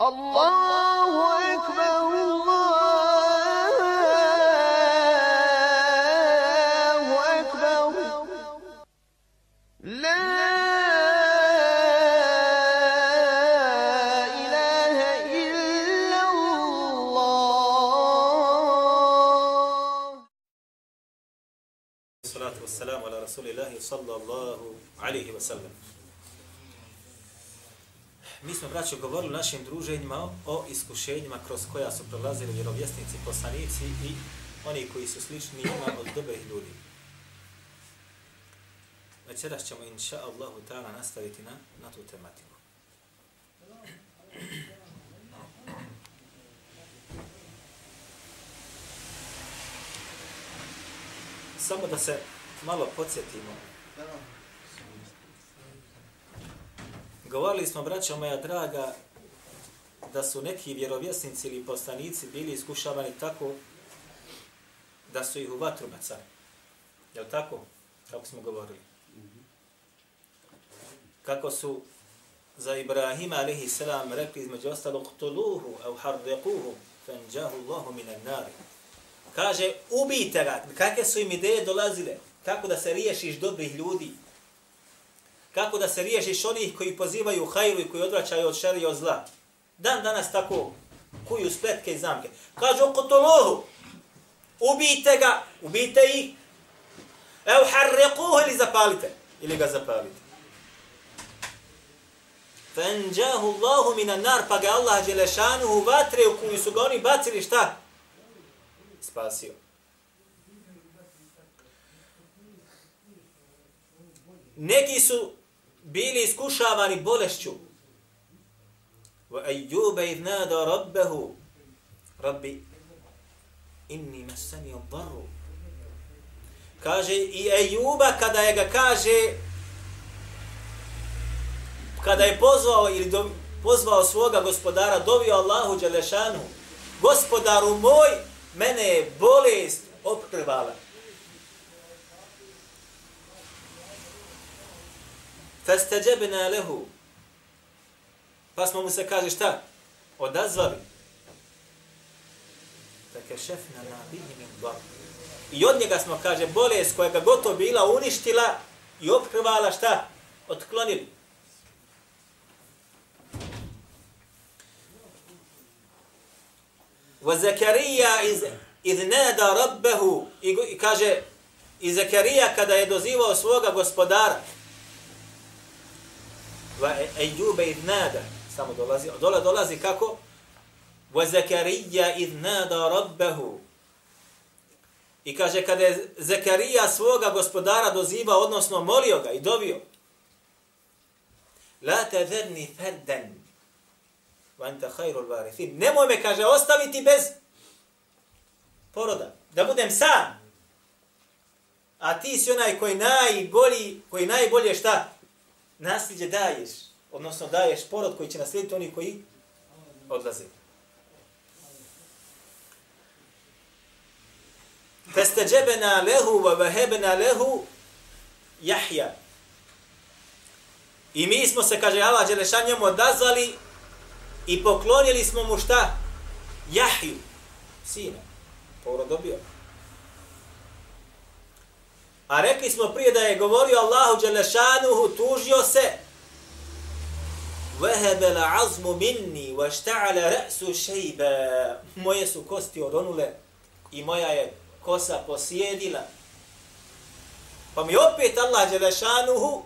Allahu ekber, Allahu ekber. La ilahe illa Allah. Salatu wassalamu ala rasulillahi sallallahu alaihi wa sallam. Mi smo, braćo, govorili u našim druženjima o iskušenjima kroz koja su prolazili vjerovjesnici, poslanici i oni koji su slični njima od dobrih ljudi. Večeras ćemo, inša Allahu ta'ala, nastaviti na, na tu tematiku. Samo da se malo podsjetimo. Govorili smo, braćo moja draga, da su neki vjerovjesnici ili poslanici bili iskušavani tako da su ih u vatru bacali. Je li tako? Kako smo govorili. Kako su za Ibrahima alaihi salam rekli između ostalog tuluhu au hardequhu fanđahu Allahu minan nari. Kaže, ubijte ga. Kakve su im ideje dolazile? Kako da se riješiš dobrih ljudi? Kako da se riješiš onih koji pozivaju hajru i koji odvraćaju od šeri i od zla? Dan danas tako kuju spletke i zamke. Kaže, oko ubijte ga, ubijte ih. Evo harrekuhu ili zapalite. Ili ga zapalite. Fanđahu Allahu minan nar, pa ga Allah Đelešanu u vatre u koju su ga oni bacili šta? Spasio. Neki su bili iskušavani bolešću. Wa ayyuba idh nada rabbahu rabbi inni masani ad-darru kaže i Ejuba kada je ga kaže kada je pozvao ili do, pozvao svoga gospodara dovio Allahu dželešanu gospodaru moj mene je bolest opkrvala Fastajabna lehu. Pa smo mu se kaže šta? Odazvali. Fakashafna ma bihi min dhar. I od njega smo kaže bolest koja ga gotovo bila uništila i opkrvala šta? Otklonili. Wa Zakarija iz iz nada i kaže i Zakarija kada je dozivao svoga gospodara va Ejube id nada, samo dolazi, dole dolazi kako? Va Zakarija id nada rabbehu. I kaže, kada je Zakarija svoga gospodara doziva, odnosno molio ga i dovio, La te verni ferden, va enta hajrul varithin. Nemoj me, kaže, ostaviti bez poroda, da budem sam. A ti si onaj koji najbolji, koji najbolje šta? Nasljeđe daješ, odnosno daješ porod koji će naslijediti oni koji odlaze. Festeđebena lehu wa vahebena lehu Jahja. I mi smo se, kaže Allah Đelešan, njemu odazvali i poklonili smo mu šta? Jahju, sina. Porod dobio. A rekli smo prije da je govorio Allahu Đelešanuhu, tužio se. Vehebe la azmu minni, wa šta'ala re'su šejbe. Moje su kosti odonule i moja je kosa posjedila. Pa mi opet Allah Đelešanuhu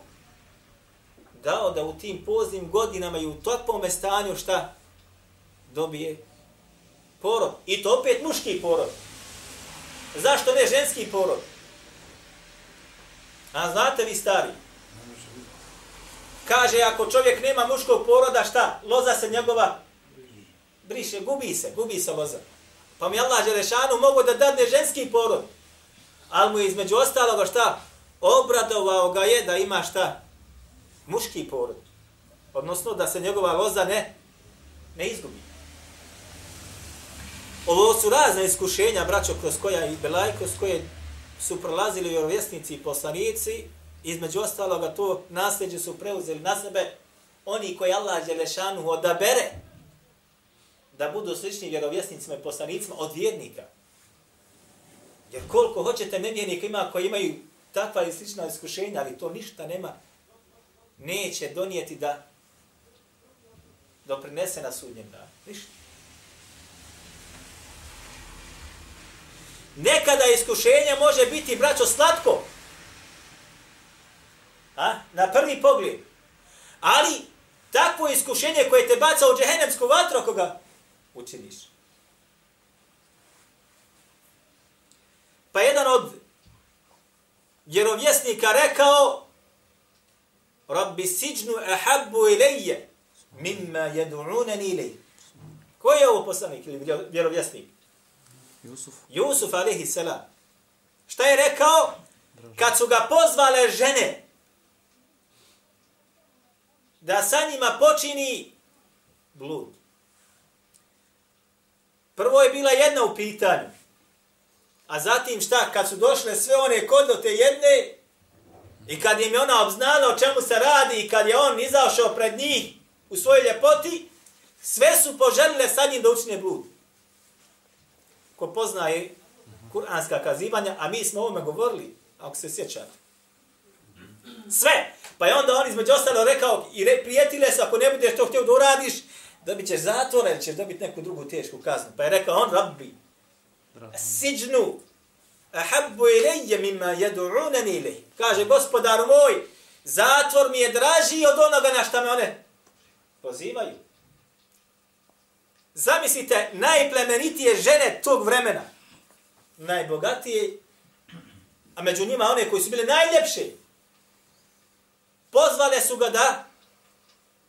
dao da u tim poznim godinama i u takvom stanju šta dobije porod. I to opet muški porod. Zašto ne ženski porod? A znate vi stari? Kaže, ako čovjek nema muškog poroda, šta? Loza se njegova briše, gubi se, gubi se loza. Pa mi Allah Želešanu mogu da dadne ženski porod. Ali mu između ostaloga šta? Obradovao ga je da ima šta? Muški porod. Odnosno da se njegova loza ne, ne izgubi. Ovo su razne iskušenja, braćo, kroz koja i belaj, kroz koje su prolazili vjerovjesnici i poslanici, između ostaloga to nasljeđe su preuzeli na sebe oni koji Allah Đelešanu odabere da budu slični vjerovjesnicima i poslanicima od vjernika. Jer koliko hoćete nevjernika ima koji imaju takva i slična iskušenja, ali to ništa nema, neće donijeti da doprinese na sudnjem danu. Ništa. Nekada iskušenje može biti, braćo, slatko. A? Na prvi pogled. Ali, takvo iskušenje koje te baca u džehennemsku vatru, ako ga učiniš. Pa jedan od vjerovjesnika rekao Rabbi siđnu ahabbu ilaje mimma jedu'unani ilaje. Ko je ovo poslanik ili vjerovjesnik? Jusuf. Jusuf alaihi salam. Šta je rekao? Kad su ga pozvale žene da sa njima počini blud. Prvo je bila jedna u pitanju. A zatim šta? Kad su došle sve one kod te jedne i kad im je ona obznala o čemu se radi i kad je on izašao pred njih u svojoj ljepoti, sve su poželile sa njim da učine blud. Ko poznaje kuranska kazivanja, a mi smo o ovome govorili, ako se sjećate. Sve. Pa je onda on između ostalo rekao i re, prijetile se, ako ne budeš to htio da uradiš, dobit ćeš zatvor ili ćeš dobiti neku drugu tešku kaznu. Pa je rekao on, rabbi, siđnu, ahabbu ilaje mimma jedu'unani ilaj. Kaže, gospodaru moj, zatvor mi je draži od onoga na šta me one pozivaju. Zamislite, najplemenitije žene tog vremena, najbogatije, a među njima one koji su bile najljepše, pozvale su ga da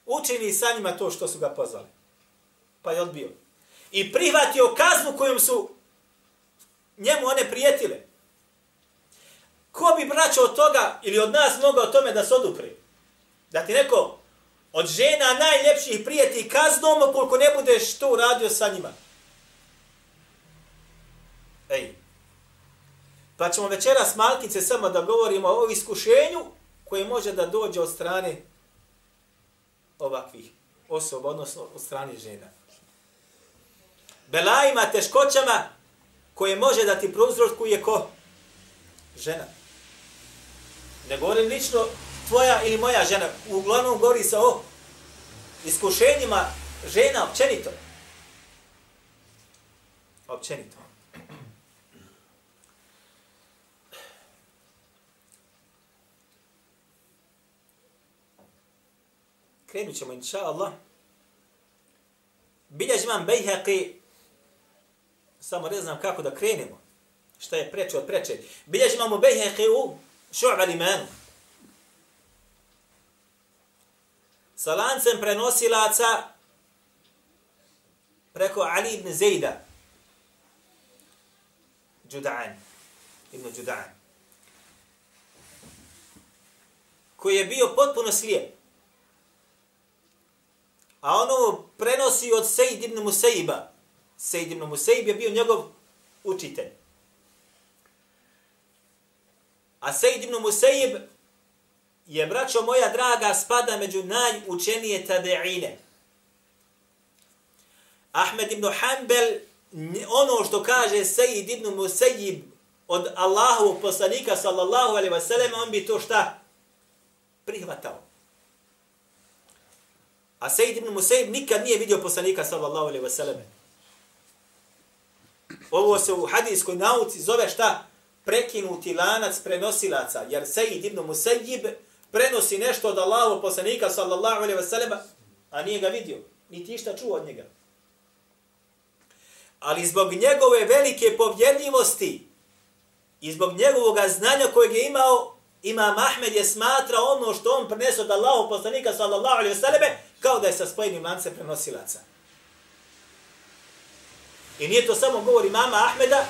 učini sa njima to što su ga pozvali. Pa je odbio. I prihvatio kaznu kojom su njemu one prijetile. Ko bi braćo od toga ili od nas mogao o tome da se odupri? Da ti neko od žena najljepših prijeti kaznom ukoliko ne budeš to uradio sa njima. Ej. Pa ćemo večeras malkice samo da govorimo o iskušenju koje može da dođe od strane ovakvih osoba, odnosno od strane žena. Belajima, teškoćama koje može da ti prouzrokuje ko? Žena. Ne govorim lično tvoja ili moja žena. Uglavnom govori se o iskušenjima žena općenito. Općenito. Krenut ćemo, inša Allah. Biljež imam Bejheqi, samo ne znam kako da krenemo. Šta je preče od preče. Biljež imamo Bejheqi u šu'ba limanu. Sa lancem prenosilaca preko Ali ibn Zejda. Đudan. Ibn Đudan. Koji je bio potpuno slijep. A ono prenosi od Sejid ibn Musaiba. Sejid ibn Musaib je bio njegov učitelj. A Sejid ibn Musaib je, braćo moja draga, spada među najučenije tabeine. Ahmed ibn Hanbel, ono što kaže Sejid ibn Musejib od Allahu poslanika sallallahu alaihi wasallam, on bi to šta? Prihvatao. A Sejid ibn Musejib nikad nije vidio poslanika sallallahu alaihi wasallam. Ovo se u hadijskoj nauci zove šta? Prekinuti lanac prenosilaca. Jer Sejid ibn Musejib prenosi nešto od Allahovog poslanika sallallahu alejhi ve sellema, a nije ga vidio. Niti išta čuo od njega. Ali zbog njegove velike povjedljivosti i zbog njegovog znanja kojeg je imao, Imam Ahmed je smatra ono što on prenese od Allahov poslanika sallallahu alejhi ve selleme kao da je sa spojenim lance prenosilaca. I nije to samo govori mama Ahmeda,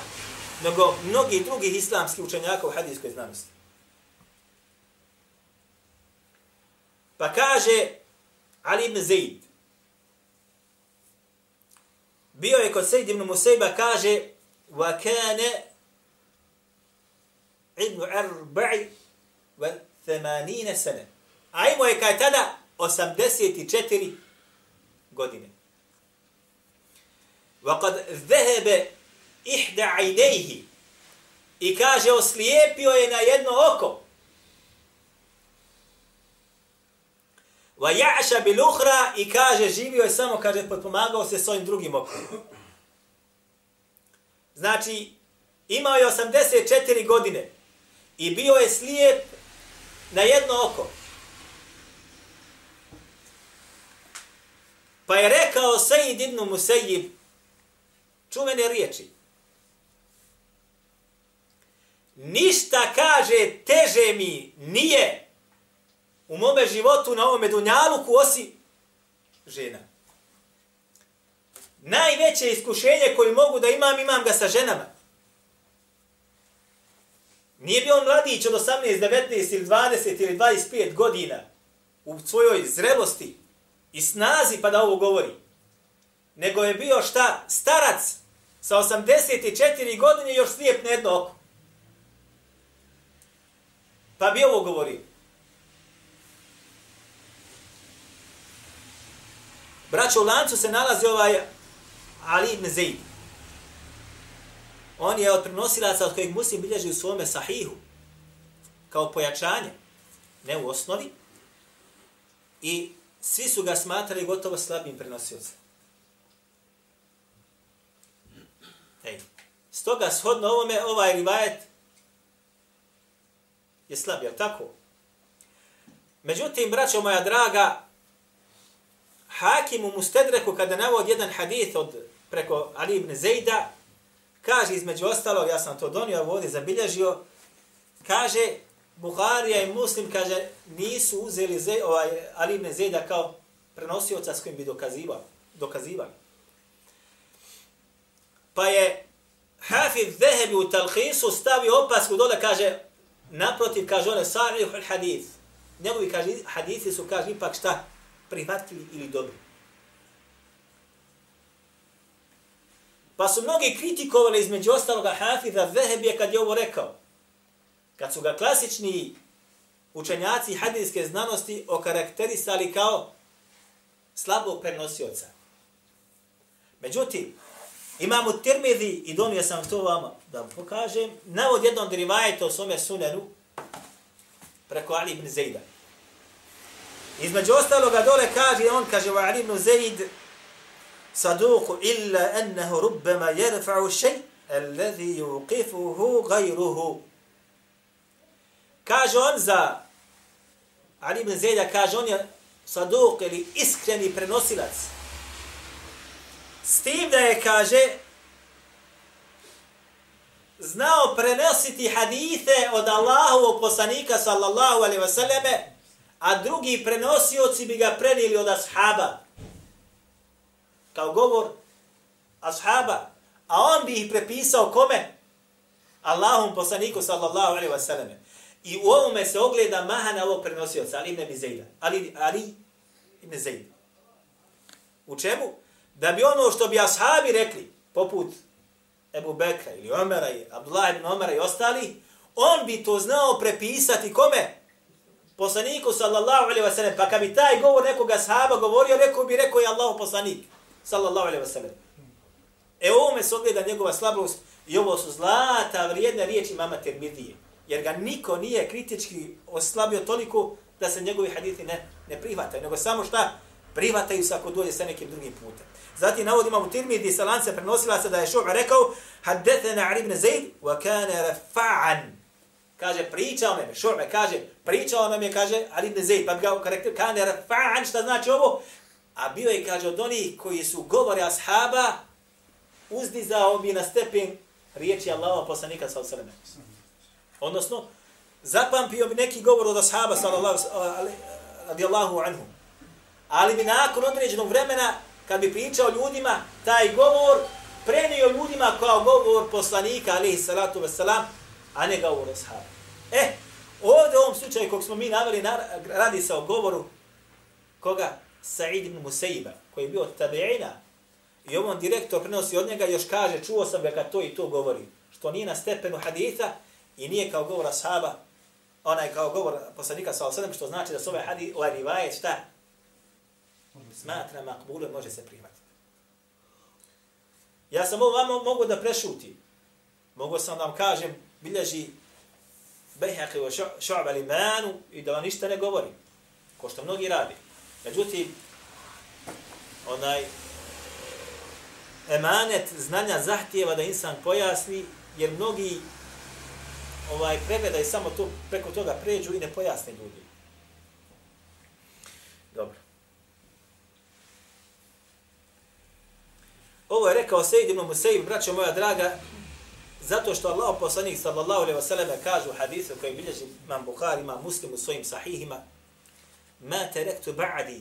nego mnogi drugih islamskih učenjaka u hadijskoj znanosti. Pa kaže Ali ibn Zaid, bio je kod Sejid ibn Musejba, kaže, wa kane ibn arba'i wa themanine sene. A imao je kaj tada 84 godine. وَقَدْ ذَهَبَ إِحْدَ عَيْنَيْهِ I kaže, oslijepio je na jedno oko. Va ja'ša bil uhra i kaže, živio je samo, kaže, potpomagao se svojim drugim oku. Znači, imao je 84 godine i bio je slijep na jedno oko. Pa je rekao Sejid ibn Musejib čuvene riječi. Ništa kaže teže mi nije u mome životu na ovome dunjaluku osi žena. Najveće iskušenje koje mogu da imam, imam ga sa ženama. Nije bio on mladić od 18, 19 ili 20 ili 25 godina u svojoj zrelosti i snazi pa da ovo govori. Nego je bio šta? Starac sa 84 godine još slijep na jedno oko. Pa bi ovo govorio. Braćo, u lancu se nalazi ovaj Ali ibn Zaid. On je od prenosilaca od kojeg muslim bilježi u svome sahihu kao pojačanje, ne u osnovi, i svi su ga smatrali gotovo slabim prenosiocem. Ej. Stoga, shodno ovome, ovaj rivajet je slab, jel tako? Međutim, braćo moja draga, Hakim u Mustedreku, kada navod jedan hadith od preko Ali ibn Zejda, kaže između ostalog, ja sam to donio, ovdje zabilježio, kaže, Buharija i Muslim, kaže, nisu uzeli Zej, ovaj, Ali ibn Zejda kao prenosioca s kojim bi dokazivali. dokazivali. Pa je Hafiz Zehebi u Talhisu stavio opasku dole, kaže, naprotiv, kaže one, sarih al hadith. Njegovi, kaže, hadithi su, kaže, ipak šta, prihvatili ili dobri. Pa su mnogi kritikovali između ostaloga Hafiza Zehebije kad je ovo rekao. Kad su ga klasični učenjaci hadijske znanosti okarakterisali kao slabog prenosioca. Međutim, imamo Tirmidhi i donio sam to vama da vam pokažem. Navod jednom derivajeta o svome sunenu preko Ali ibn Zejda. Između ostaloga dole kaže on, kaže wa Ali ibn Zaid, saduku illa ennehu rubbama jerfa'u šej, alladhi yuqifuhu gajruhu. Kaže on za Ali ibn Zaid, kaže on je saduk ili iskreni prenosilac. S tim da je, kaže, znao prenositi hadite od Allahovog poslanika sallallahu alaihi wa sallame, a drugi prenosioci bi ga prenijeli od ashaba kao govor ashaba, a on bi ih prepisao kome? Allahom poslaniku sallallahu alaihi wa sallam. I u ovome se ogleda mahana ovog prenosioca, Ali ibn Zejda. Ali, Ali ibn Zejda. U čemu? Da bi ono što bi ashabi rekli, poput Ebu Bekra ili Omera i Abdullah ibn Omera i ostali, on bi to znao prepisati kome? Poslaniku sallallahu alaihi wasallam. Pa kad bi taj govor nekoga sahaba govorio, rekao bi rekao je Allahu poslanik sallallahu alaihi wasallam. E ovome se ogleda njegova slabost i ovo su zlata vrijedne riječi mama Tirmidije. Jer ga niko nije kritički oslabio toliko da se njegovi hadithi ne, ne prihvataju, nego samo šta prihvataju se ako dođe sa nekim drugim putem. Zatim navodimo u Tirmidiji sa lance prenosila se da je Šu'a rekao Haddethena Ali ibn Zaid wa kana rafa'an. Kaže, pričao nam je, Šu'a kaže, pričao nam je, kaže, Ali ibn Zaid, pa bi ga karakter, kane rafa'an, šta znači ovo? A bio je, kaže, od onih koji su govore ashaba, uzdizao bi na stepen riječi Allaha poslanika sa osrme. Odnosno, zapampio bi neki govor od ashaba, sallallahu radijallahu anhu. Ali bi nakon određenog vremena, kad bi pričao ljudima, taj govor prenio ljudima kao govor poslanika, alaihi salatu wasalam, a ne govor ashaba. E, ovdje u ovom slučaju kog smo mi naveli, radi se o govoru koga? Sa'id ibn Musaiba, koji je bio od tabi'ina, i ovom direktor prenosi od njega, još kaže, čuo sam ga kad to i to govori, što nije na stepenu haditha i nije kao govor ashaba, onaj kao govor poslanika sa osadem, što znači da se ovaj hadith, ovaj rivajet, šta? Smatra makbulom, može se prihvatiti. Ja sam ovo vama mogu da prešutim. Mogu sam da vam kažem, bilježi Bejhaqi wa šu'ba limanu i da vam ništa ne govori. Ko što mnogi radi. Međutim, onaj emanet znanja zahtijeva da insan pojasni, jer mnogi ovaj pregledaju samo to, preko toga pređu i ne pojasne ljudi. Dobro. Ovo je rekao Sejid ibn Musaib, braćo moja draga, zato što Allah poslanik sallallahu alejhi ve selleme kaže u hadisu koji bilježi Imam Buhari, Imam Muslim u svojim sahihima, ma taraktu ba'di.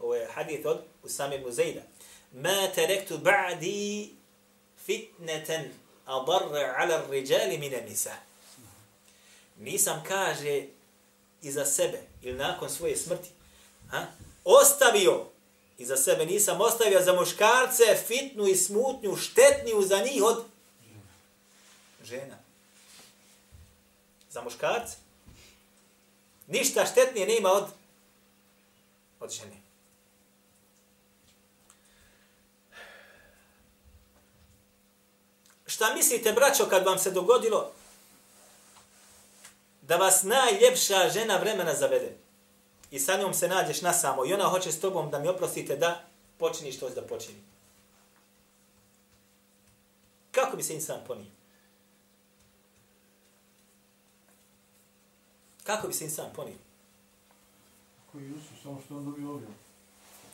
Ovo je hadis od Usame ibn Zejda. Ma taraktu ba'di fitnatan adarra ala ar-rijali min an-nisa. Nisam kaže iza sebe ili nakon svoje smrti, ha? Ostavio iza sebe nisam ostavio za muškarce fitnu i smutnju, štetniju za njih od žena. Za muškarce. Ništa štetnije nema od od žene. Šta mislite, braćo, kad vam se dogodilo da vas najljepša žena vremena zavede i sa njom se nađeš na samo i ona hoće s tobom da mi oprostite da počiniš što da počini. Kako bi se insan ponio? Kako bi se insan ponio? Koji Jusuf, samo što on dobio ovdje.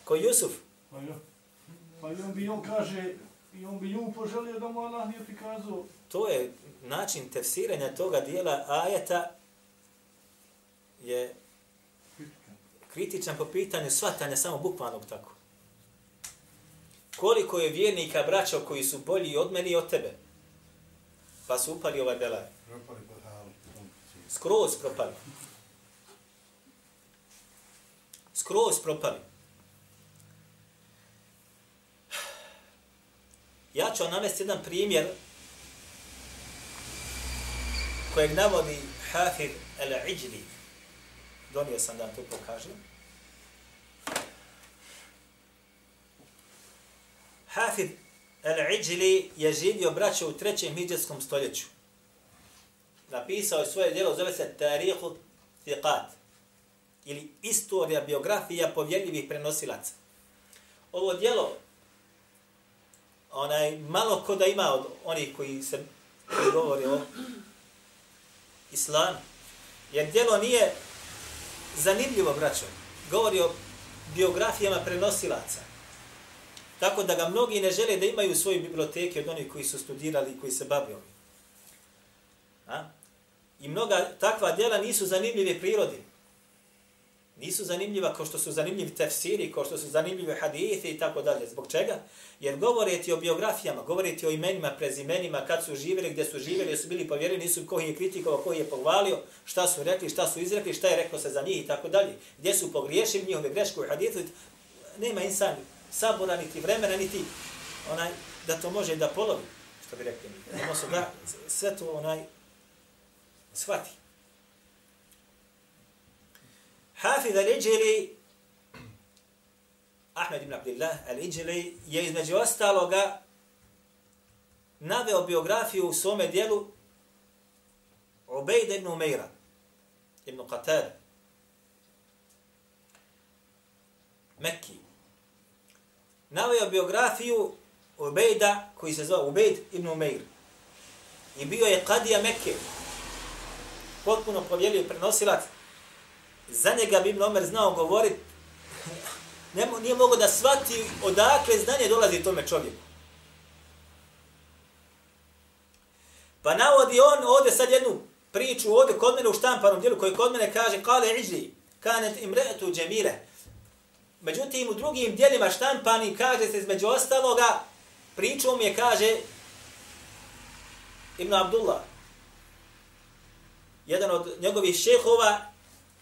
Ko Jusuf? Pa ja. Pa i on bi, on kaže, i on bi nju poželio da mu Allah nije prikazao. To je način tefsiranja toga dijela ajeta je kritičan po pitanju svatanja samo bukvalnog tako. Koliko je vjernika braćo koji su bolji od meni i od tebe? Pa su upali ovaj belaj. Skroz propali. Skroz propali. Ja ću vam navesti jedan primjer kojeg navodi Hafir al-Iđli. Donio sam da vam to pokažem. Hafid al-Iđli je živio braćo u trećem hijđarskom stoljeću. Napisao je svoje djelo, zove se Tarihu Thiqat. Ili istorija, biografija povjerljivih prenosilaca. Ovo djelo, onaj, malo ko da ima od onih koji se koji govori o islamu. Jer djelo nije zanimljivo, braćo. Govori o biografijama prenosilaca. Tako da ga mnogi ne žele da imaju svoje biblioteke od onih koji su studirali i koji se bavio. A? I mnoga takva djela nisu zanimljive prirodi. Nisu zanimljiva kao što su zanimljivi tefsiri, kao što su zanimljivi hadithi i tako dalje. Zbog čega? Jer govore ti o biografijama, govore ti o imenima, prezimenima, kad su živjeli, gdje su živjeli, su bili povjereni, nisu koji je kritikovao, koji je pohvalio, šta su rekli, šta su izrekli, šta je rekao se za njih i tako dalje. Gdje su pogriješili njihove greške u hadithu. Nema insan sabora, niti vremena, niti onaj, da to može da polovi, što bi rekli. Nemo se da sve to onaj shvati. Hafid al-Iđili, Ahmed ibn Abdillah al-Iđili, je između ostaloga naveo biografiju u svome dijelu Ubejda ibn Umeira, ibn Qatar, Mekki. Naveo biografiju Ubejda, koji se zove Ubejd ibn Umeir. I bio je kadija Mekke, potpuno povjelio prenosilac, za njega bi Ibn Omer znao govorit, ne, nije mogo da shvati odakle znanje dolazi tome čovjeku. Pa navodi on ovdje sad jednu priču ovdje kod mene u štampanom dijelu koji kod mene kaže kale iđli, kanet imretu džemire. Međutim, u drugim dijelima štampani kaže se između ostaloga, pričom je kaže Ibn Abdullah, jedan od njegovih šehova,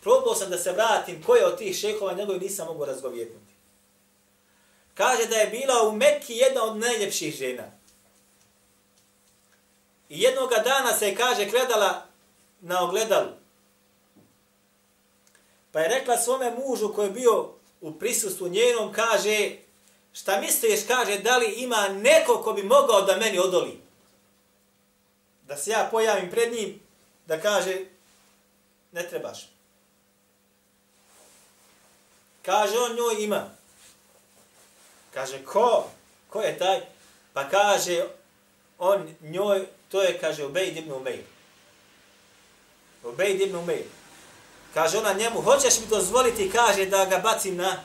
probao sam da se vratim koje od tih šehova njegovih nisam mogu razgovjetnuti. Kaže da je bila u Mekki jedna od najljepših žena. I jednoga dana se kaže gledala na ogledalu. Pa je rekla svome mužu koji je bio u prisustvu njenom, kaže, šta misliš, kaže, da li ima neko ko bi mogao da meni odoli? Da se ja pojavim pred njim, da kaže, ne trebaš. Kaže on njoj ima. Kaže, ko? Ko je taj? Pa kaže, on njoj, to je, kaže, Ubejd ibn Umeir. Ubejd ibn Umeir. Kaže ona njemu, hoćeš mi dozvoliti, kaže, da ga bacim na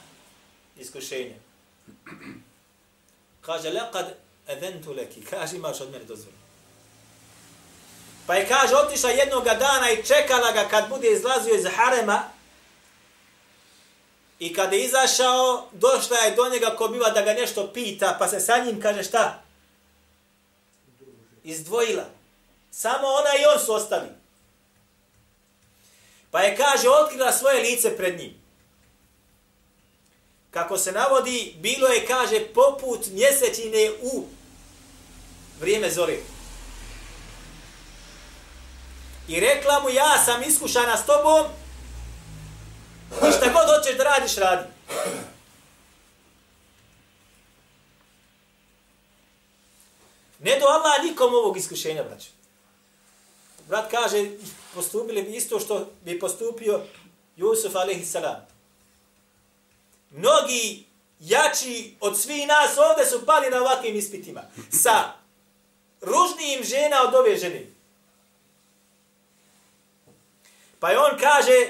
iskušenje. Kaže, lekad eventu leki. Kaže, imaš od mene dozvolu. Pa je, kaže, otišla jednog dana i čekala ga kad bude izlazio iz harema. I kada je izašao, došla je do njega ko biva da ga nešto pita, pa se sa njim kaže šta? Izdvojila. Samo ona i on su ostali. Pa je, kaže, otkrila svoje lice pred njim. Kako se navodi, bilo je, kaže, poput mjesečine u vrijeme zore. I rekla mu, ja sam iskušana s tobom, i šta god hoćeš da radiš, radi. Ne do Allah nikom ovog iskušenja, braću. Brat kaže, postupili bi isto što bi postupio Jusuf a.s. Mnogi jači od svih nas ovde su pali na ovakvim ispitima. Sa ružnijim žena od ove žene. Pa je on kaže,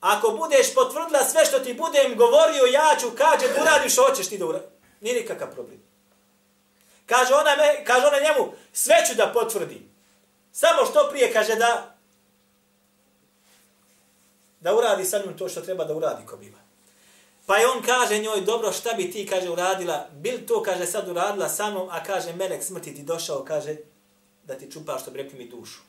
ako budeš potvrdila sve što ti budem govorio, ja ću, kaže, da uradiš, hoćeš ti da uradiš. Nije nikakav problem. Kaže ona, me, kaže ona njemu, sve ću da potvrdim. Samo što prije kaže da da uradi sa njom to što treba da uradi ko biva. Pa je on kaže njoj, dobro, šta bi ti, kaže, uradila? Bil to, kaže, sad uradila sa mnom, a kaže, melek smrti ti došao, kaže, da ti čupa što bi rekli mi dušu.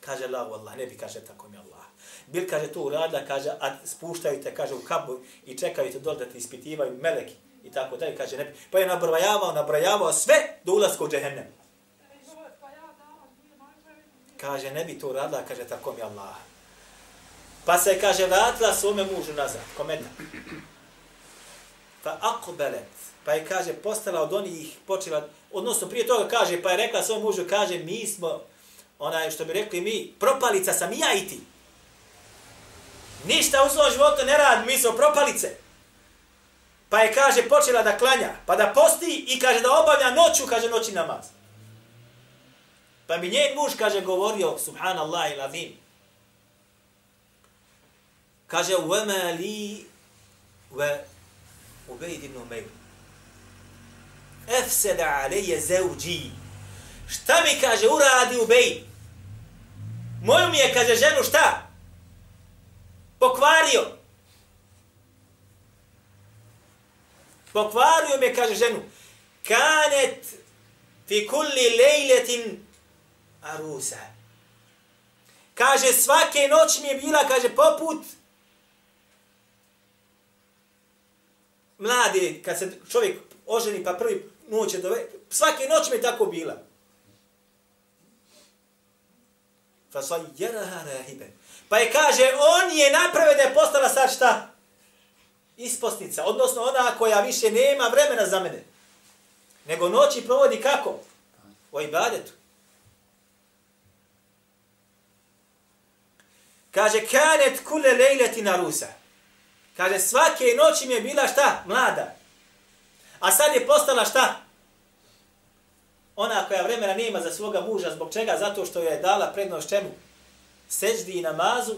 Kaže, la, Allah, ne bi, kaže, tako mi Allah. Bil, kaže, to uradila, kaže, a spuštaju te, kaže, u kabu i čekaju te dole da te ispitivaju meleki i tako dalje, kaže, ne bi. Pa je nabrojavao, nabrojavao sve do ulaska u džehennem. Kaže, ne bi to radila, kaže, tako mi Allah. Pa se, kaže, vratila svome mužu nazad, kometa. Pa akbelet, pa je, kaže, postala od onih, počela, odnosno prije toga kaže, pa je rekla svom mužu, kaže, mi smo, onaj što bi rekli mi, propalica sam ja i ti. Ništa u svom životu ne radi, mi smo propalice. Pa je, kaže, počela da klanja, pa da posti i kaže da obavlja noću, kaže, noći namaz. Pa mi njen muž, kaže, govorio, subhanallah il azim. Kaže, وَمَا لِي وَأُبَيْدِ ibn Umayr. أَفْسَدَ عَلَيَّ زَوْجِي Šta mi, kaže, uradi Ubejd? Moju mi je, kaže, ženu šta? Pokvario. Pokvario mi je, kaže, ženu. Kanet fi kulli lejletin arusa. Kaže, svake noći mi je bila, kaže, poput mlade, kad se čovjek oženi pa prvi noć je dove, svake noć mi je tako bila. Fasajjeraha sa rahibe. Pa je kaže, on je napravio da je postala sad šta? Ispostica, odnosno ona koja više nema vremena za mene. Nego noći provodi kako? O ibadetu. Kaže, kanet kule lejleti na rusa. Kaže, svake noći mi je bila šta? Mlada. A sad je postala šta? Ona koja vremena nema za svoga muža. Zbog čega? Zato što je dala prednost čemu? Seđdi i namazu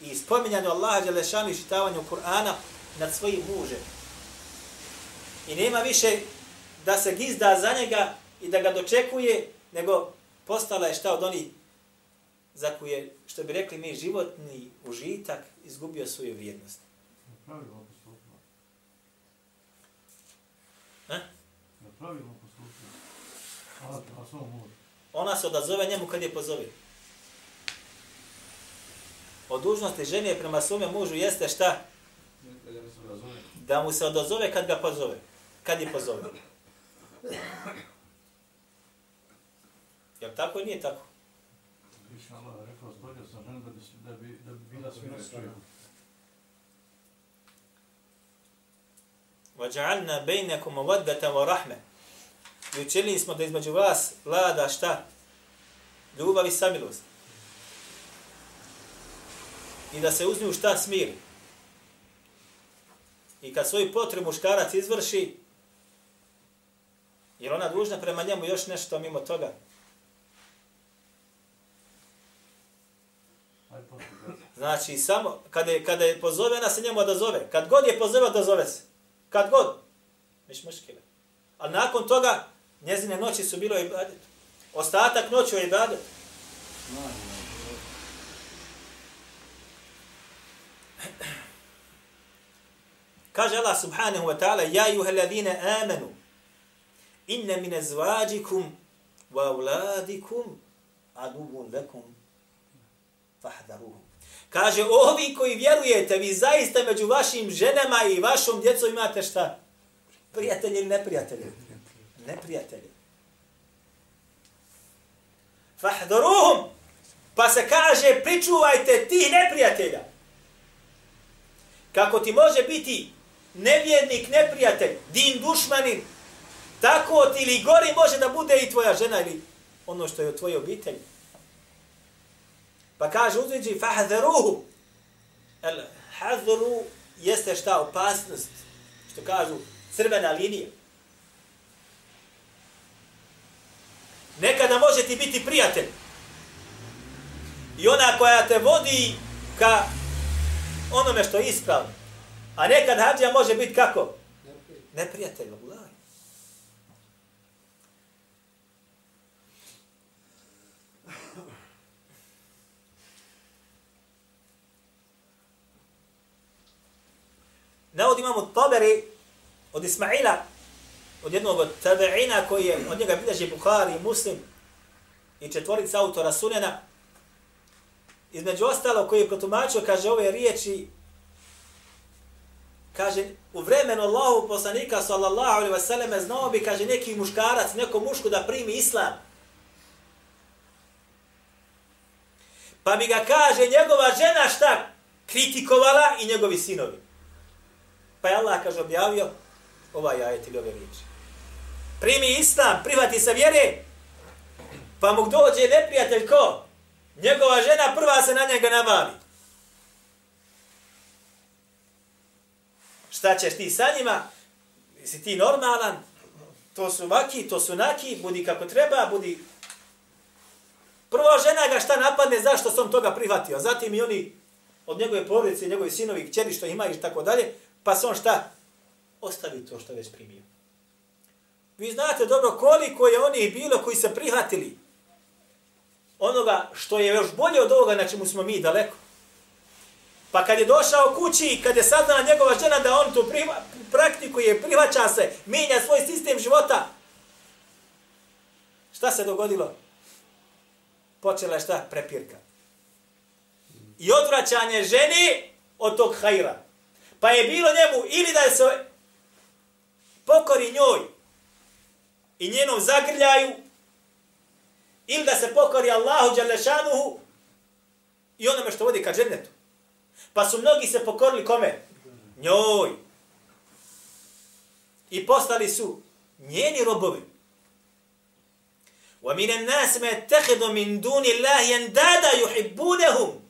i spominjanju Allaha Đelešanu i šitavanju Kur'ana nad svojim mužem. I nema više da se gizda za njega i da ga dočekuje, nego postala je šta od onih za koje, što bi rekli mi, životni užitak izgubio svoju vrijednost. Ne? Pravilno postupila. A, a svom mužu. Ona se odazove njemu kad je pozove. Od dužnosti žene prema svome mužu jeste šta? Da mu se odazove kad ga pozove. Kad je pozove. Jel tako ili nije tako? Više Allah rekao, stvorio sam ženu da bi, da bi, da bi bila svi nas čuju. وَجَعَلْنَا بَيْنَكُمْ مَوَدَّةً وَرَحْمَةً I učinili smo da između vas vlada šta? Ljubav i samilost. I da se uz nju šta smiri. I kad svoju potrebu muškarac izvrši, jer ona dužna prema njemu još nešto mimo toga. Znači, samo, kada je, kada je pozove, ona se njemu odazove. Kad god je pozove, odazove se. Kad god. Miš muškile. Ali nakon toga, njezine noći su bilo ibadet. Ostatak noći je ibadet. Kaže Allah subhanahu wa ta'ala, Ja juha ladine amanu, inna min azvađikum wa auladikum adubun lakum fahdaruhum. Kaže, ovi koji vjerujete, vi zaista među vašim ženama i vašom djecom imate šta? Prijatelji ili neprijatelji? Neprijatelji. Fahdaruhum. Pa se kaže, pričuvajte ti neprijatelja. Kako ti može biti nevjednik, neprijatelj, din dušmanin, tako ti ili gori može da bude i tvoja žena ili ono što je od tvoje obitelji. Pa kaže uzviđi fahadharuhu. El hazru jeste šta opasnost. Što kažu crvena linija. Nekada može ti biti prijatelj. I ona koja te vodi ka onome što je ispravno. A nekad hađija može biti kako? Neprijatelj. Allah. Navod imamo Taberi od Ismaila, od jednog od tabeina koji je, od njega bilježi Bukhari i Muslim i četvorica autora Sunena, između ostalo koji je protumačio, kaže ove riječi, kaže, u vremenu Allahu poslanika sallallahu alaihi wasallam znao bi, kaže, neki muškarac, neko muško da primi islam. Pa bi ga, kaže, njegova žena šta kritikovala i njegovi sinovi. Pa je Allah, kaže, objavio ovaj ajet ili ove riječi. Primi islam, prihvati se vjere, pa mu dođe neprijatelj ko? Njegova žena prva se na njega navali. Šta ćeš ti sa njima? Si ti normalan? To su vaki, to su naki, budi kako treba, budi... Prvo žena ga šta napadne, zašto sam toga prihvatio? Zatim i oni od njegove porodice, njegovi sinovi, kćeri što imaju i tako dalje, pa se on šta? Ostavi to što već primio. Vi znate dobro koliko je onih bilo koji se prihvatili onoga što je još bolje od ovoga na čemu smo mi daleko. Pa kad je došao kući i kad je saznala njegova žena da on to prima, praktikuje, prihvaća se, mijenja svoj sistem života, šta se dogodilo? Počela je šta? Prepirka. I odvraćanje ženi od tog hajra. Pa je bilo njemu ili da se pokori njoj i njenom zagrljaju, ili da se pokori Allahu Đalešanuhu i onome što vodi ka džennetu. Pa su mnogi se pokorili kome? Njoj. I postali su njeni robovi. وَمِنَ النَّاسِ مَا يَتَّخِذُ مِنْ دُونِ اللَّهِ يَنْدَادَ يُحِبُّونَهُمْ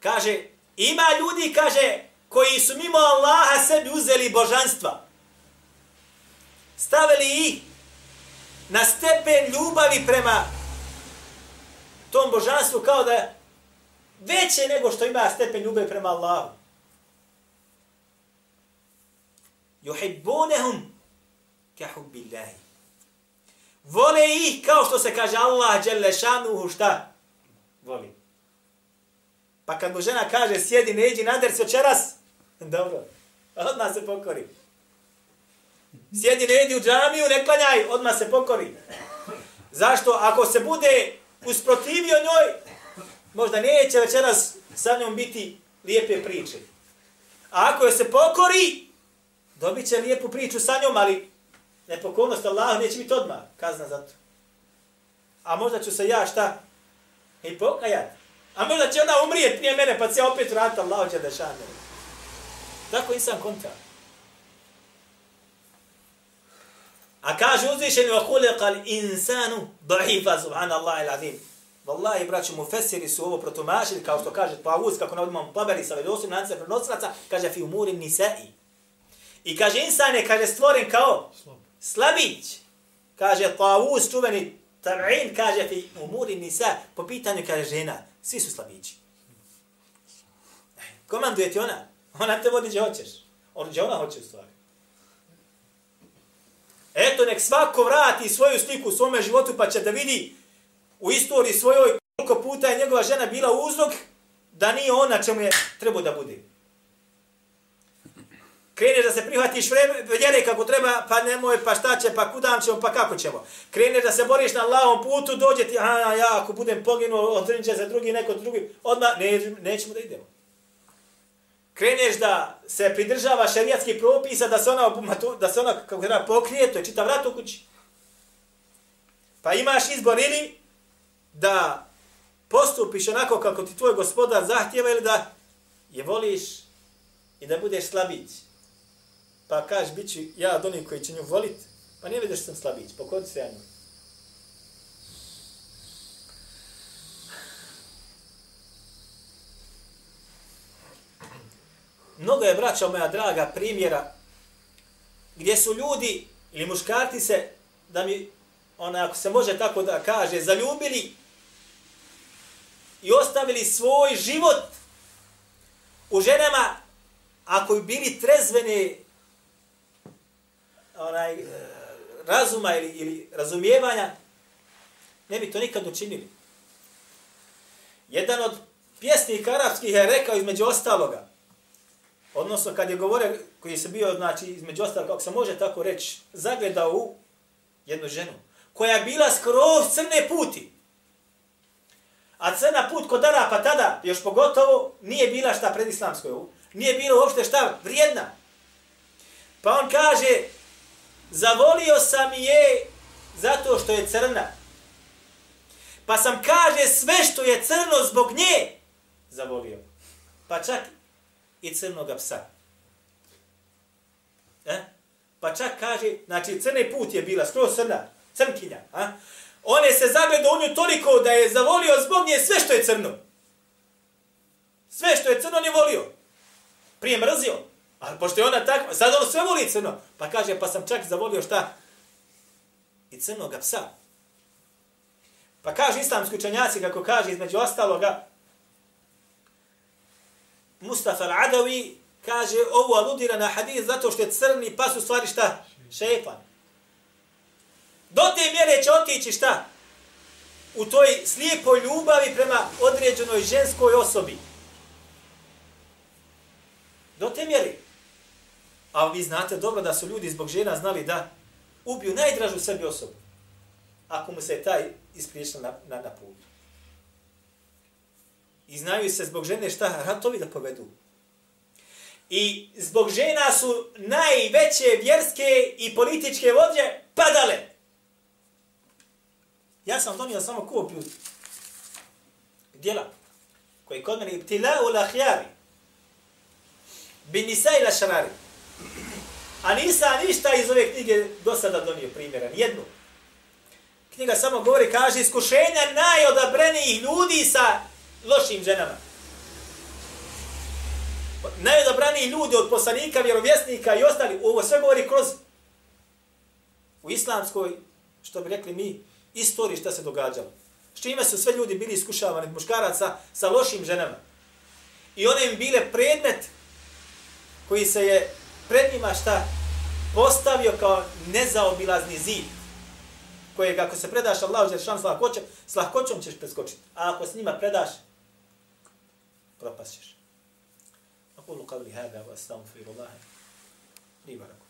Kaže, ima ljudi, kaže, koji su mimo Allaha sebi uzeli božanstva. Stavili ih na stepen ljubavi prema tom božanstvu kao da veće nego što ima stepen ljubavi prema Allahu. Juhibbunehum kahubbillahi. Vole ih kao što se kaže Allah dželle šanuhu šta? Voli. Pa kad mu žena kaže sjedi neđi, nader se večeras, dobro, odmah se pokori. Sjedi ne idi u džamiju, ne klanjaj, odmah se pokori. Zašto? Ako se bude usprotivio njoj, možda neće večeras sa njom biti lijepe priče. A ako joj se pokori, dobit će lijepu priču sa njom, ali nepokornost Allah neće biti odmah kazna za to. A možda ću se ja šta? I pokajati. A možda će ona umrijeti prije mene, pa će opet vratiti Allah će da šanje. Tako insan konta. A kaže uzvišeni wa khuliqa insanu da'ifa subhanallahi al-azim. Wallahi braćo mu fesiri su ovo protumašili kao što kaže Pavus kako na imam Taberi sa vedosim lance prenosilaca kaže fi umuri nisa'i. I kaže insan je kaže stvoren kao slabić. Kaže Pavus čuveni Tab'in kaže fi umuri nisa po pitanju kaže žena svi su slabići. Komanduje ti ona. Ona te vodi gdje hoćeš. On gdje ona hoće u stvari. Eto, nek svako vrati svoju sliku u svome životu, pa će da vidi u istoriji svojoj koliko puta je njegova žena bila uzrok da nije ona čemu je trebao da bude. Kreneš da se prihvatiš vjere kako treba, pa nemoj, pa šta će, pa kudam ćemo, pa kako ćemo. Kreneš da se boriš na Allahom putu, dođe ti, a ja ako budem poginuo, odrinit će se drugi, neko drugi, odmah ne, nećemo da idemo. Kreneš da se pridržava šerijatskih propisa, da se ona, da se ona kako treba, pokrije, to je čitav rat u kući. Pa imaš izbor ili da postupiš onako kako ti tvoj gospodar zahtjeva ili da je voliš i da budeš slabić. Pa kaš, bit ću ja od onih koji će nju volit, pa ne vidiš sam slabić, pokodi se ja nju. Mnogo je, braćo moja draga, primjera gdje su ljudi ili muškarci se, da mi, ona, ako se može tako da kaže, zaljubili i ostavili svoj život u ženama, ako bi bili trezvene onaj, eh, razuma ili, ili razumijevanja, ne bi to nikad učinili. Jedan od pjesnika arapskih je rekao između ostaloga, odnosno kad je govore koji se bio, znači, između ostaloga, kako se može tako reći, zagledao u jednu ženu, koja je bila skroz crne puti. A crna put kod Arapa tada, još pogotovo, nije bila šta pred islamskoj. Nije bilo uopšte šta vrijedna. Pa on kaže, zavolio sam je zato što je crna. Pa sam kaže sve što je crno zbog nje zavolio. Pa čak i crnoga psa. E? Pa čak kaže, znači crni put je bila, skroz crna, crnkinja. A? On je se zagledao u nju toliko da je zavolio zbog nje sve što je crno. Sve što je crno on je volio. Prije mrzio. Ali pošto je ona takva, sad on sve voli crno. Pa kaže, pa sam čak zavolio šta? I crnoga psa. Pa kaže islamski učenjaci, kako kaže između ostaloga, Mustafa al-Adawi kaže, ovo aludira na hadis zato što je crni pas u stvari šta? Šepan. Do te mjere će otići šta? U toj slijepoj ljubavi prema određenoj ženskoj osobi. Do te mjere. A vi znate dobro da su ljudi zbog žena znali da ubiju najdražu sebi osobu. Ako mu se taj ispriječio na, na, na putu. I znaju se zbog žene šta ratovi da povedu. I zbog žena su najveće vjerske i političke vođe padale. Ja sam donio samo kopiju djela koji kod mene ibtila u lahjari bin nisa ila šarari. A nisam ništa iz ove knjige do sada donio primjera, nijednu. Knjiga samo govori, kaže, iskušenja najodabrenijih ljudi sa lošim ženama. Najodobraniji ljudi od poslanika, vjerovjesnika i ostali, ovo sve govori kroz u islamskoj, što bi rekli mi, istoriji šta se događalo. S čime su sve ljudi bili iskušavani, muškaraca, sa lošim ženama. I one im bile predmet koji se je pred njima šta postavio kao nezaobilazni zid kojeg ako se predaš Allahu za s lahkoćom, s lahkoćom ćeš preskočiti. A ako s njima predaš, propasćeš. أقول قولي هذا وأستغفر الله لي ولكم